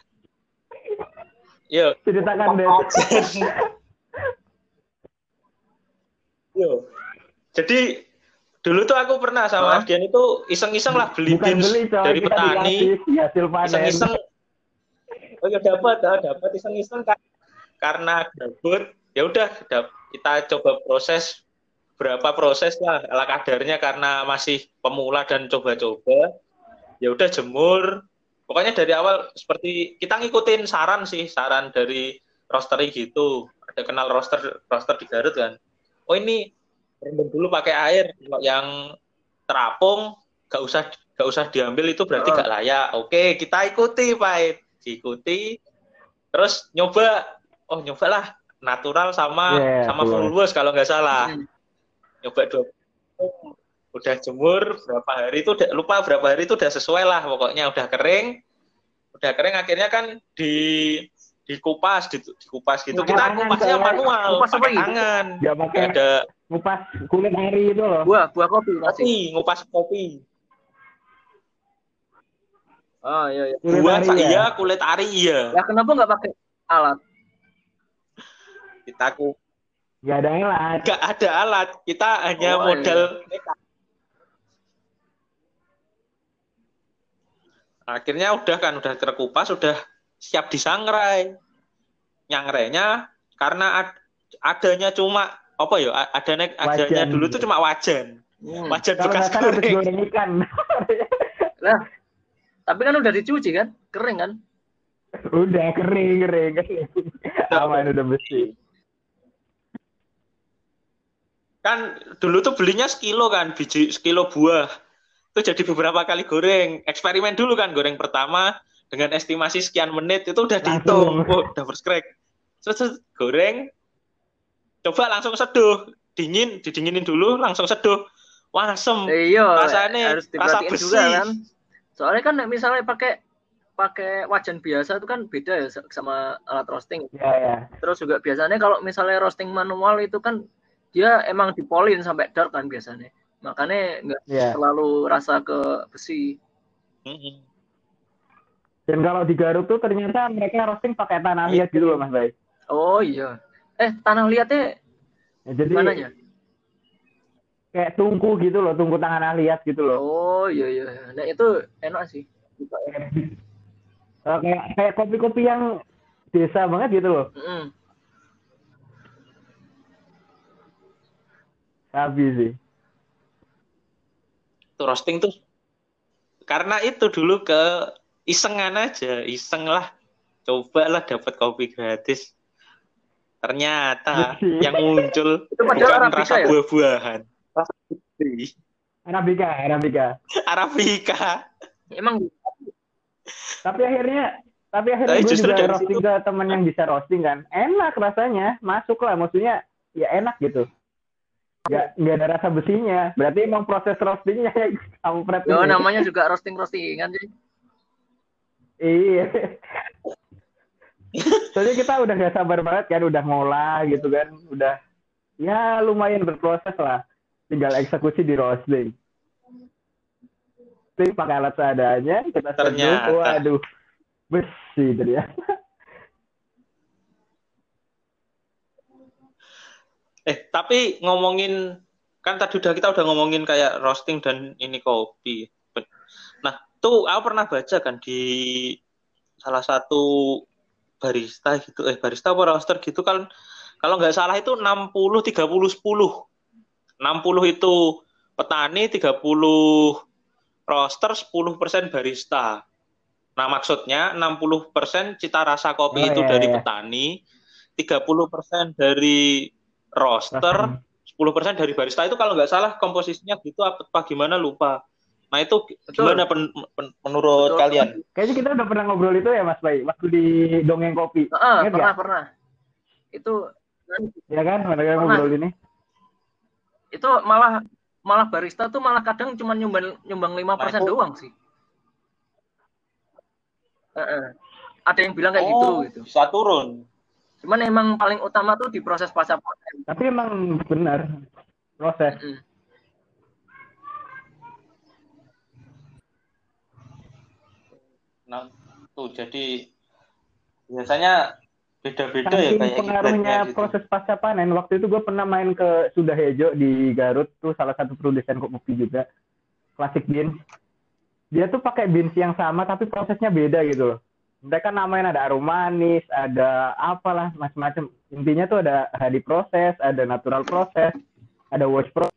Yo, Ceritakan, Det. yo. Jadi dulu tuh aku pernah sama Hah? Ardian itu iseng-iseng lah beli Bukan beans beli, coy. dari Kita petani. Iseng-iseng. Oh ya dapat, ah, dapat iseng-iseng kan karena gabut. Ya udah kita coba proses berapa proses lah ala kadarnya karena masih pemula dan coba-coba. Ya udah jemur. Pokoknya dari awal seperti kita ngikutin saran sih, saran dari roastery gitu. Ada kenal roaster roaster di Garut kan. Oh ini rendam dulu pakai air. Kalau yang terapung gak usah gak usah diambil itu berarti Oh. gak layak. Oke, kita ikuti, Pak. Diikuti. Terus nyoba, oh nyobalah natural sama Yeah, sama full wash kalau nggak salah. Hmm. Nyoba dua udah jemur berapa hari itu udah lupa berapa hari itu udah sesuai lah pokoknya udah kering udah kering akhirnya kan di dikupas di, dikupas gitu Pakai kita tangan, kupasnya coy. manual Kupas pakai gitu? tangan Gak pakai ada ngupas kulit hari itu loh. Buah, buah kopi masih. kopi ngupas kopi Oh iya iya. Kulit Buah ari ya? iya, kulit ari iya. Ya kenapa nggak pakai alat? Kita aku Nggak ada alat. nggak ada alat, kita hanya Oh, modal nekat. Akhirnya udah kan, udah terkupas, udah siap disangrai. Nyangrainya karena ad- adanya cuma apa ya? Adanya adanya Wajan. dulu tuh cuma wajan. Hmm. Wajan Kalau bekas goreng. goreng ikan. Tapi kan udah dicuci kan, kering kan? udah kering, kering, kering. Aman udah bersih. Kan dulu tuh belinya sekilo kan, biji sekilo buah. Itu jadi beberapa kali goreng. Eksperimen dulu kan, goreng pertama dengan estimasi sekian menit itu udah dihitung. Oh, udah first-crack. Terus, terus goreng, coba langsung seduh. Dingin, didinginin dulu, langsung seduh. Wah, asem. Iya, Rasanya harus rasa besi. juga kan. Soalnya kan misalnya pakai pakai wajan biasa itu kan beda ya sama alat roasting. Ya ya. Terus juga biasanya kalau misalnya roasting manual itu kan dia emang dipolin sampai dark kan biasanya. Makanya nggak Ya. terlalu rasa ke besi. Dan kalau di Garut tuh ternyata mereka roasting pakai tanah liat gitu loh Mas Bay. Oh iya. Eh tanah liatnya Ya, jadi gimana ya? kayak tungku gitu loh, tungku tangan liat gitu loh. Oh iya iya. Nah itu enak sih. Eh, kayak kayak kopi-kopi yang desa banget gitu loh. Mm. Sabi sih. Tuh roasting tuh karena itu dulu ke isengan aja, iseng lah. Coba lah dapat kopi gratis. Ternyata Bersih. yang muncul Itu bukan Arabica rasa ya? buah-buahan. Rasa putih. Arabica, Arabica. Arabica. Emang Tapi akhirnya tapi akhirnya Tapi gue justru juga roasting situ- ke temen yang bisa roasting kan. Enak rasanya, masuk lah. Maksudnya ya enak gitu. Gak, nggak ada rasa besinya. Berarti emang proses roastingnya kamu prep yo ini. namanya juga roasting roastingan sih. Iya. Soalnya kita udah gak sabar banget kan, udah ngolah gitu kan, udah ya lumayan berproses lah. Tinggal eksekusi di roasting. Roasting pakai alat seadanya, kita seduh, waduh, besi ternyata. Eh, tapi ngomongin kan tadi udah kita udah ngomongin kayak roasting dan ini kopi. Nah, tuh aku pernah baca kan di salah satu barista gitu, eh barista apa roaster gitu kan kalau nggak salah itu 60 30 10. 60 itu petani, 30 roaster, 10% barista. Nah, maksudnya 60% cita rasa kopi Oh, itu iya, dari iya. petani, 30% dari roaster, 10% dari barista itu kalau nggak salah komposisinya gitu apa, apa gimana lupa. Nah itu gimana pen- pen- menurut Betul. kalian? Kayaknya kita udah pernah ngobrol itu ya Mas Bay, waktu di Dongeng Kopi. Ah, Ingat pernah nggak? pernah. Itu Ya kan, mereka Pernah. ngobrol ini. itu malah malah barista tuh malah kadang cuma nyumbang nyumbang lima persen Nah, itu- doang sih. Heeh. Ada yang bilang kayak gitu Oh, gitu. bisa turun. Cuman emang paling utama tuh di proses pasca panen. Tapi emang benar proses. Mm. Nah, tuh jadi biasanya beda-beda ya kayak pengaruhnya gitu. proses pasca panen. Waktu itu gue pernah main ke Sudahejo di Garut tuh salah satu produsen kopi juga, Classic Beans. Dia tuh pakai beans yang sama tapi prosesnya beda gitu loh. Mereka namain ada aroma manis, ada apalah macam-macam. Intinya tuh ada hadi proses, ada natural proses, ada wash proses.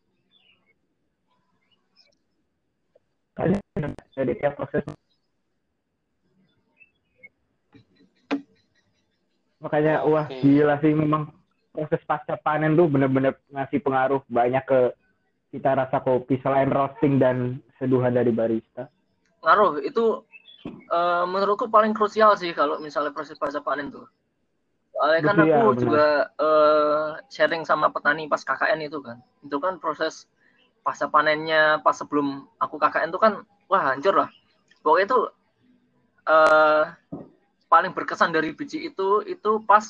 Jadi kayak proses Makanya wah gila sih memang proses pasca panen tuh bener-bener ngasih pengaruh banyak ke cita rasa kopi selain roasting dan seduhan dari barista. Ngaruh itu eh, menurutku paling krusial sih kalau misalnya proses pasca panen tuh. Soalnya kan Betul, ya, aku benar. juga eh, sharing sama petani pas KKN itu kan. Itu kan proses pasca panennya pas sebelum aku KKN itu kan wah hancur lah. Pokoknya itu eh paling berkesan dari biji itu itu pas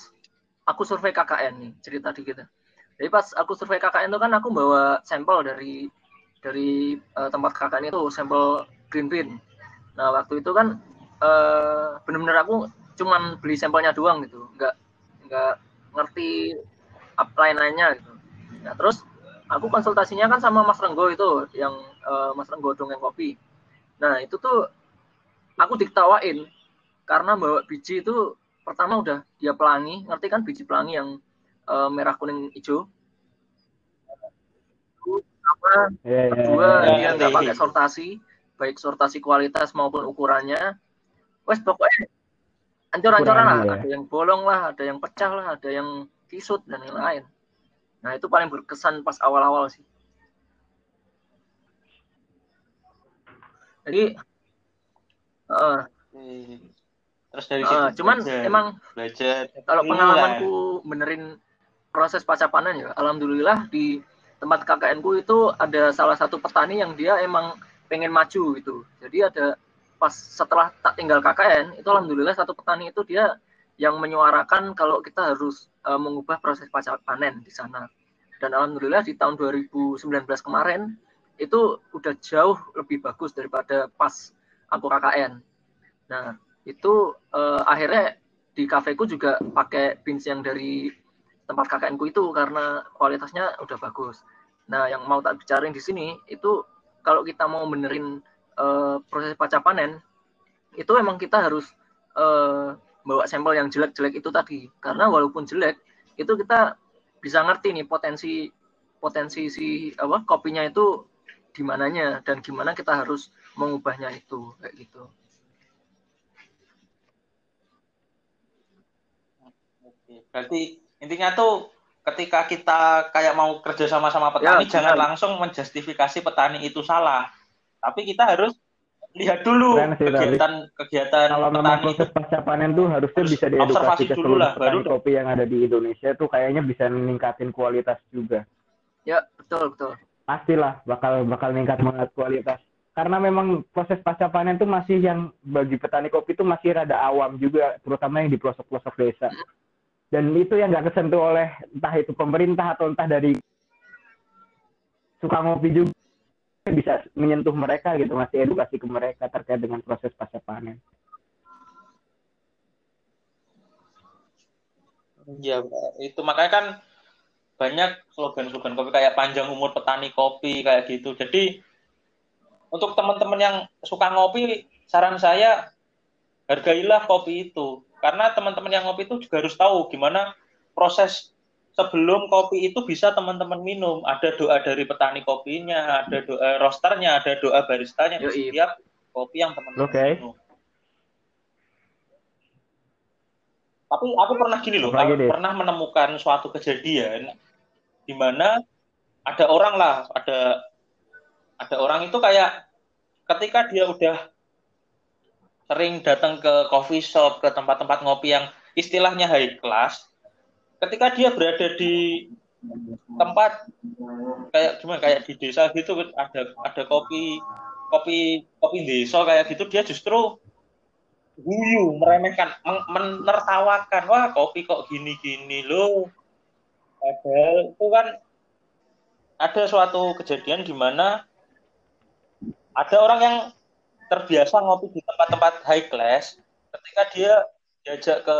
aku survei KKN nih cerita dikit. ya. Jadi pas aku survei KKN itu kan aku bawa sampel dari dari eh, tempat KKN itu sampel green bean. Nah waktu itu kan eh, bener-bener aku cuman beli sampelnya doang gitu, nggak nggak ngerti apa lain-lainnya gitu. Nah terus aku konsultasinya kan sama Mas Renggo itu yang eh, Mas Renggo dongeng kopi. Nah itu tuh aku diktawain karena bawa biji itu pertama udah dia pelangi, ngerti kan biji pelangi yang eh, merah kuning hijau. Apa Iya, iya, kedua iya. dia nggak pakai sortasi baik sortasi kualitas maupun ukurannya wes pokoknya ancur-ancuran lah. ya. ada yang bolong lah ada yang pecah lah ada yang kisut dan lain-lain nah itu paling berkesan pas awal-awal sih. Jadi eh, Terus dari situ cuman belajar, emang belajar kalau pengalamanku benerin proses pasca panen ya alhamdulillah di tempat KKN ku itu ada salah satu petani yang dia emang pengen maju gitu. Jadi ada pas setelah tak tinggal KKN itu alhamdulillah satu petani itu dia yang menyuarakan kalau kita harus eh, mengubah proses pasca panen di sana. Dan alhamdulillah di tahun 2019 kemarin itu udah jauh lebih bagus daripada pas aku KKN nah itu eh, akhirnya di kafeku juga pakai beans yang dari tempat KKN ku itu karena kualitasnya udah bagus. Nah, yang mau tak bicarain di sini itu kalau kita mau benerin eh, proses pasca panen itu emang kita harus eh, bawa sampel yang jelek-jelek itu tadi. Karena walaupun jelek itu kita bisa ngerti nih potensi potensi si apa kopinya itu di mananya dan gimana kita harus mengubahnya itu kayak gitu. Berarti intinya tuh ketika kita kayak mau kerja sama sama petani Ya, jangan benar. langsung menjustifikasi petani itu salah. Tapi kita harus lihat dulu Keren sih, tapi. kegiatan kegiatan Kalau memang petani itu. proses pasca panen tuh harusnya Harus bisa diedukasi ke dulu seluruh lah, baru petani kopi yang ada di Indonesia tuh kayaknya bisa meningkatin kualitas juga. Ya, betul betul. Pastilah bakal bakal meningkat banget kualitas. Karena memang proses pasca panen tuh masih yang bagi petani kopi tuh masih rada awam juga, terutama yang di pelosok-pelosok desa. Dan itu yang nggak kesentuh oleh entah itu pemerintah atau entah dari suka ngopi juga bisa menyentuh mereka gitu, masih edukasi ke mereka terkait dengan proses pasca panen. Ya, itu makanya kan banyak slogan-slogan kopi kayak panjang umur petani kopi kayak gitu. Jadi untuk teman-teman yang suka ngopi, saran saya hargailah kopi itu. Karena teman-teman yang ngopi itu juga harus tahu gimana proses sebelum kopi itu bisa teman-teman minum. Ada doa dari petani kopinya, ada doa rosternya, ada doa baristanya di setiap kopi yang teman-teman Oke. minum. Tapi aku pernah gini loh, aku pernah menemukan suatu kejadian di mana ada orang lah, ada ada orang itu kayak ketika dia udah sering datang ke coffee shop, ke tempat-tempat ngopi yang istilahnya high class, ketika dia berada di tempat kayak gimana kayak di desa gitu ada ada kopi kopi kopi desa kayak gitu dia justru guyu meremehkan men- menertawakan wah kopi kok gini-gini loh. Padahal itu kan ada suatu kejadian di mana ada orang yang terbiasa ngopi di tempat-tempat high class ketika dia diajak ke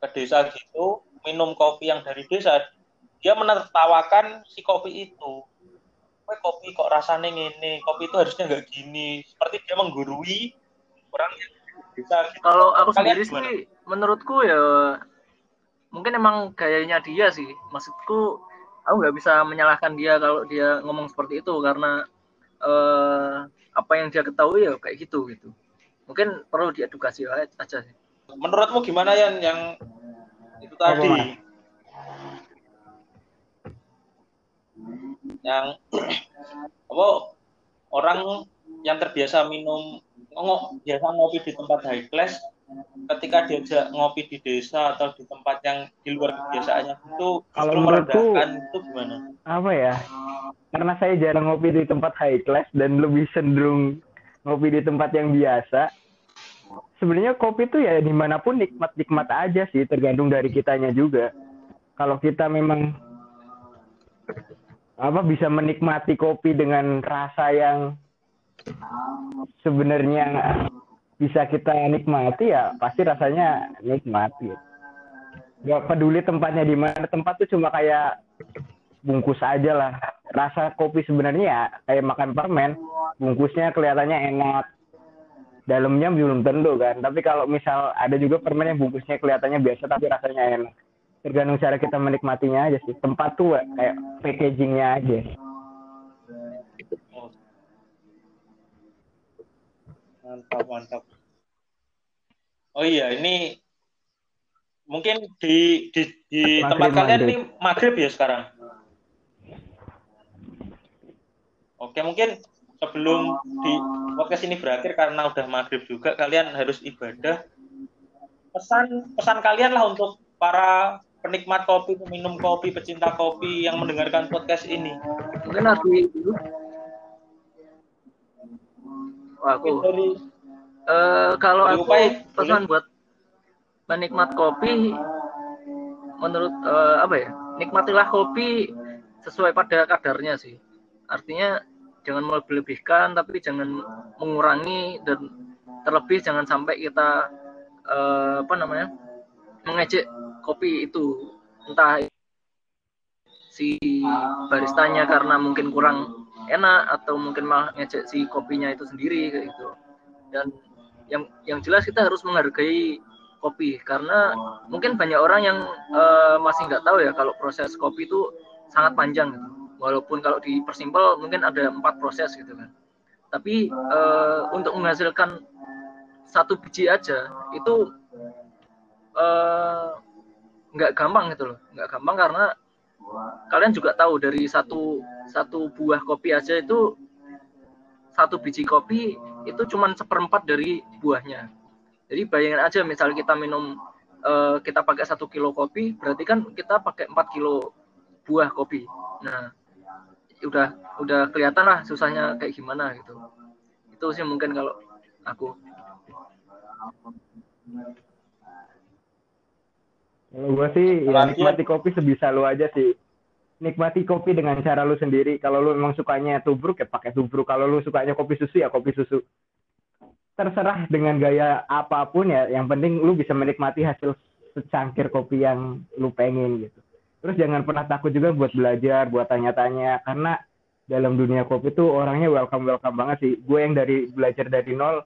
ke desa gitu minum kopi yang dari desa dia menertawakan si kopi itu Wah, kopi kok rasanya ngene kopi itu harusnya nggak gini seperti dia menggurui orang yang desa gitu. Kalau aku Kalian sendiri gimana? sih, menurutku ya mungkin emang gayanya dia sih. Maksudku, aku nggak bisa menyalahkan dia kalau dia ngomong seperti itu karena eh, apa yang dia ketahui ya kayak gitu gitu. Mungkin perlu diedukasi aja sih. menurutmu gimana Yan yang itu tadi yang apa orang yang terbiasa minum ngo, biasa ngopi di tempat high class ketika diajak ngopi di desa atau di tempat yang di luar kebiasaannya itu Kalau menurutku- itu gimana? apa ya? Karena saya jarang ngopi di tempat high class dan lebih cenderung ngopi di tempat yang biasa. Sebenarnya kopi itu ya di mana pun nikmat nikmat aja sih tergantung dari kitanya juga. Kalau kita memang apa bisa menikmati kopi dengan rasa yang sebenarnya bisa kita nikmati ya pasti rasanya nikmat gitu. Gak peduli tempatnya di mana, tempat tuh cuma kayak bungkus aja lah. Rasa kopi sebenarnya ya kayak makan permen, bungkusnya kelihatannya enak, dalamnya belum tentu kan. Tapi kalau misal ada juga permen yang bungkusnya kelihatannya biasa tapi rasanya enak. Tergantung cara kita menikmatinya aja sih. Tempat tuh kayak packagingnya aja. Mantap, mantap. Oh iya, ini mungkin di di, di Maghrib, tempat kalian maghrib. ini maghrib ya sekarang. Oke, mungkin sebelum di podcast ini berakhir karena udah maghrib juga, kalian harus ibadah. Pesan pesan kalian lah untuk para penikmat kopi, peminum kopi, pecinta kopi yang mendengarkan podcast ini. Mungkin aku. Dari Eh, kalau aku Upai, pesan buat penikmat kopi, menurut eh, apa ya, nikmatilah kopi sesuai pada kadarnya sih. Artinya jangan melebih-lebihkan, tapi jangan mengurangi dan terlebih jangan sampai kita eh, apa namanya mengejek kopi itu. Entah si baristanya karena mungkin kurang enak atau mungkin malah ngejek si kopinya itu sendiri kayak gitu. Dan yang yang jelas kita harus menghargai kopi karena mungkin banyak orang yang eh, masih nggak tahu ya kalau proses kopi itu sangat panjang gitu. walaupun kalau dipersimpel mungkin ada empat proses gitu kan. Tapi eh, untuk menghasilkan satu biji aja itu eh, nggak gampang gitu loh. Nggak gampang karena kalian juga tahu dari satu satu buah kopi aja itu satu biji kopi itu cuma seperempat dari buahnya. Jadi bayangin aja misal kita minum eh, kita pakai satu kilo kopi, berarti kan kita pakai 4 kilo buah kopi. Nah, udah udah kelihatan lah susahnya kayak gimana gitu. Itu sih mungkin kalau aku. Kalau gue sih ya nikmati kopi sebisa lu aja sih. Nikmati kopi dengan cara lu sendiri. Kalau lu memang sukanya tubruk ya pakai tubruk. Kalau lu sukanya kopi susu ya kopi susu. Terserah dengan gaya apa pun ya. Yang penting lu bisa menikmati hasil secangkir kopi yang lu pengen gitu. Terus jangan pernah takut juga buat belajar, buat tanya-tanya. Karena dalam dunia kopi tuh orangnya welcome-welcome banget sih. Gue yang dari belajar dari nol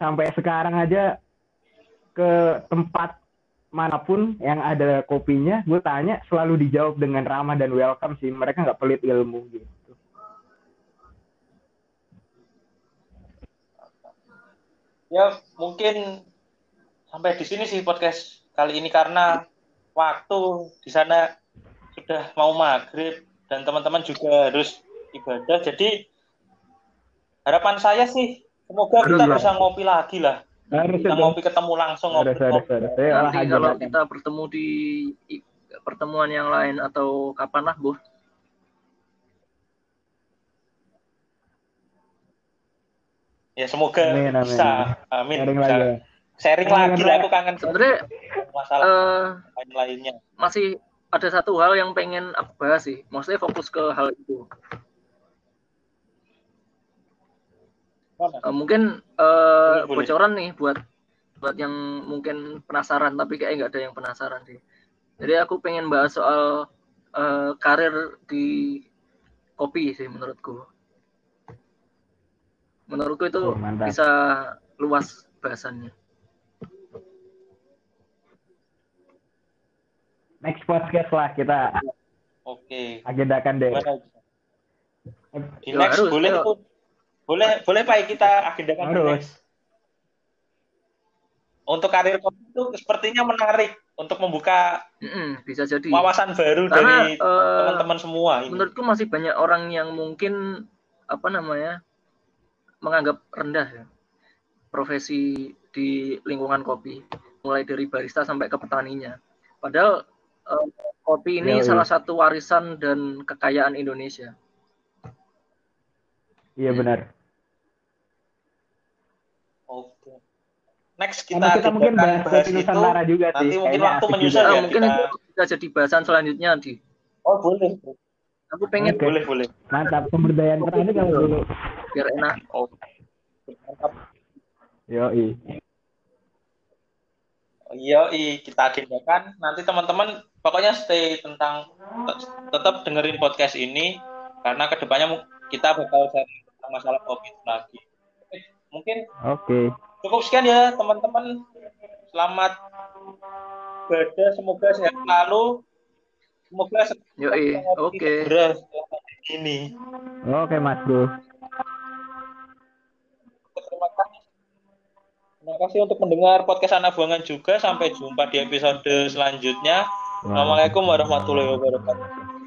sampai sekarang aja ke tempat mana pun yang ada kopinya, gue tanya selalu dijawab dengan ramah dan welcome sih. Mereka nggak pelit ilmu gitu. Ya, mungkin sampai di sini sih podcast kali ini karena waktu di sana sudah mau maghrib dan teman-teman juga harus ibadah. Jadi harapan saya sih semoga kita bisa ngopi lagi lah. Harus Kita itu. ngopi ketemu langsung ngopi. Harus, harus, harus. Saya Nanti kalau kita bertemu di pertemuan yang lain atau kapan lah, Bu? Ya semoga Amin, amin. bisa. Amin. Sharing Bisa. lagi. Sharing Amin, lagi lah aku kangen Sebenarnya masalah eh, lain lainnya. masih ada satu hal yang pengen aku bahas sih. Maksudnya fokus ke hal itu. Eh, mungkin eh, Boleh, boleh. bocoran nih buat buat yang mungkin penasaran tapi kayak nggak ada yang penasaran sih. Jadi aku pengen bahas soal eh, karir di kopi sih menurutku. Menurutku itu Oh, mantap. bisa luas bahasannya. Next podcast lah kita Oke. agendakan deh. Di Ya, next harus, boleh ayo. Boleh boleh Pak kita agendakan Harus. Untuk karir kopi itu sepertinya menarik untuk membuka bisa jadi. wawasan baru Karena, dari eh, teman-teman semua ini. menurutku masih banyak orang yang mungkin apa namanya menganggap rendah ya profesi di lingkungan kopi mulai dari barista sampai ke petaninya padahal eh, kopi ini Iya, iya. salah satu warisan dan kekayaan Indonesia Iya benar. Oke. Next Karena kita, kita mungkin bahas bahas itu. Nusantara juga sih. nanti mungkin Kayaknya waktu asik menyusul ya mungkin kita. itu bisa jadi bahasan selanjutnya di Oh boleh, aku pengen Oke. boleh, boleh. Mantap pemberdayaan petani kalau dulu. biar enak. Oh. Mantap. Yoi. Iya, kita agendakan. Nanti teman-teman pokoknya stay tentang tetap dengerin podcast ini karena ke depannya kita bakal tentang masalah COVID lagi. Oke, Mungkin Oke. Cukup sekian ya teman-teman. Selamat berada, semoga sehat selalu. Semoga Yoi, oke. pandemi ini. Oke, Mas Bro. Terima kasih. Terima kasih untuk mendengar podcast anak buangan juga. Sampai jumpa di episode selanjutnya. Assalamualaikum warahmatullahi wabarakatuh.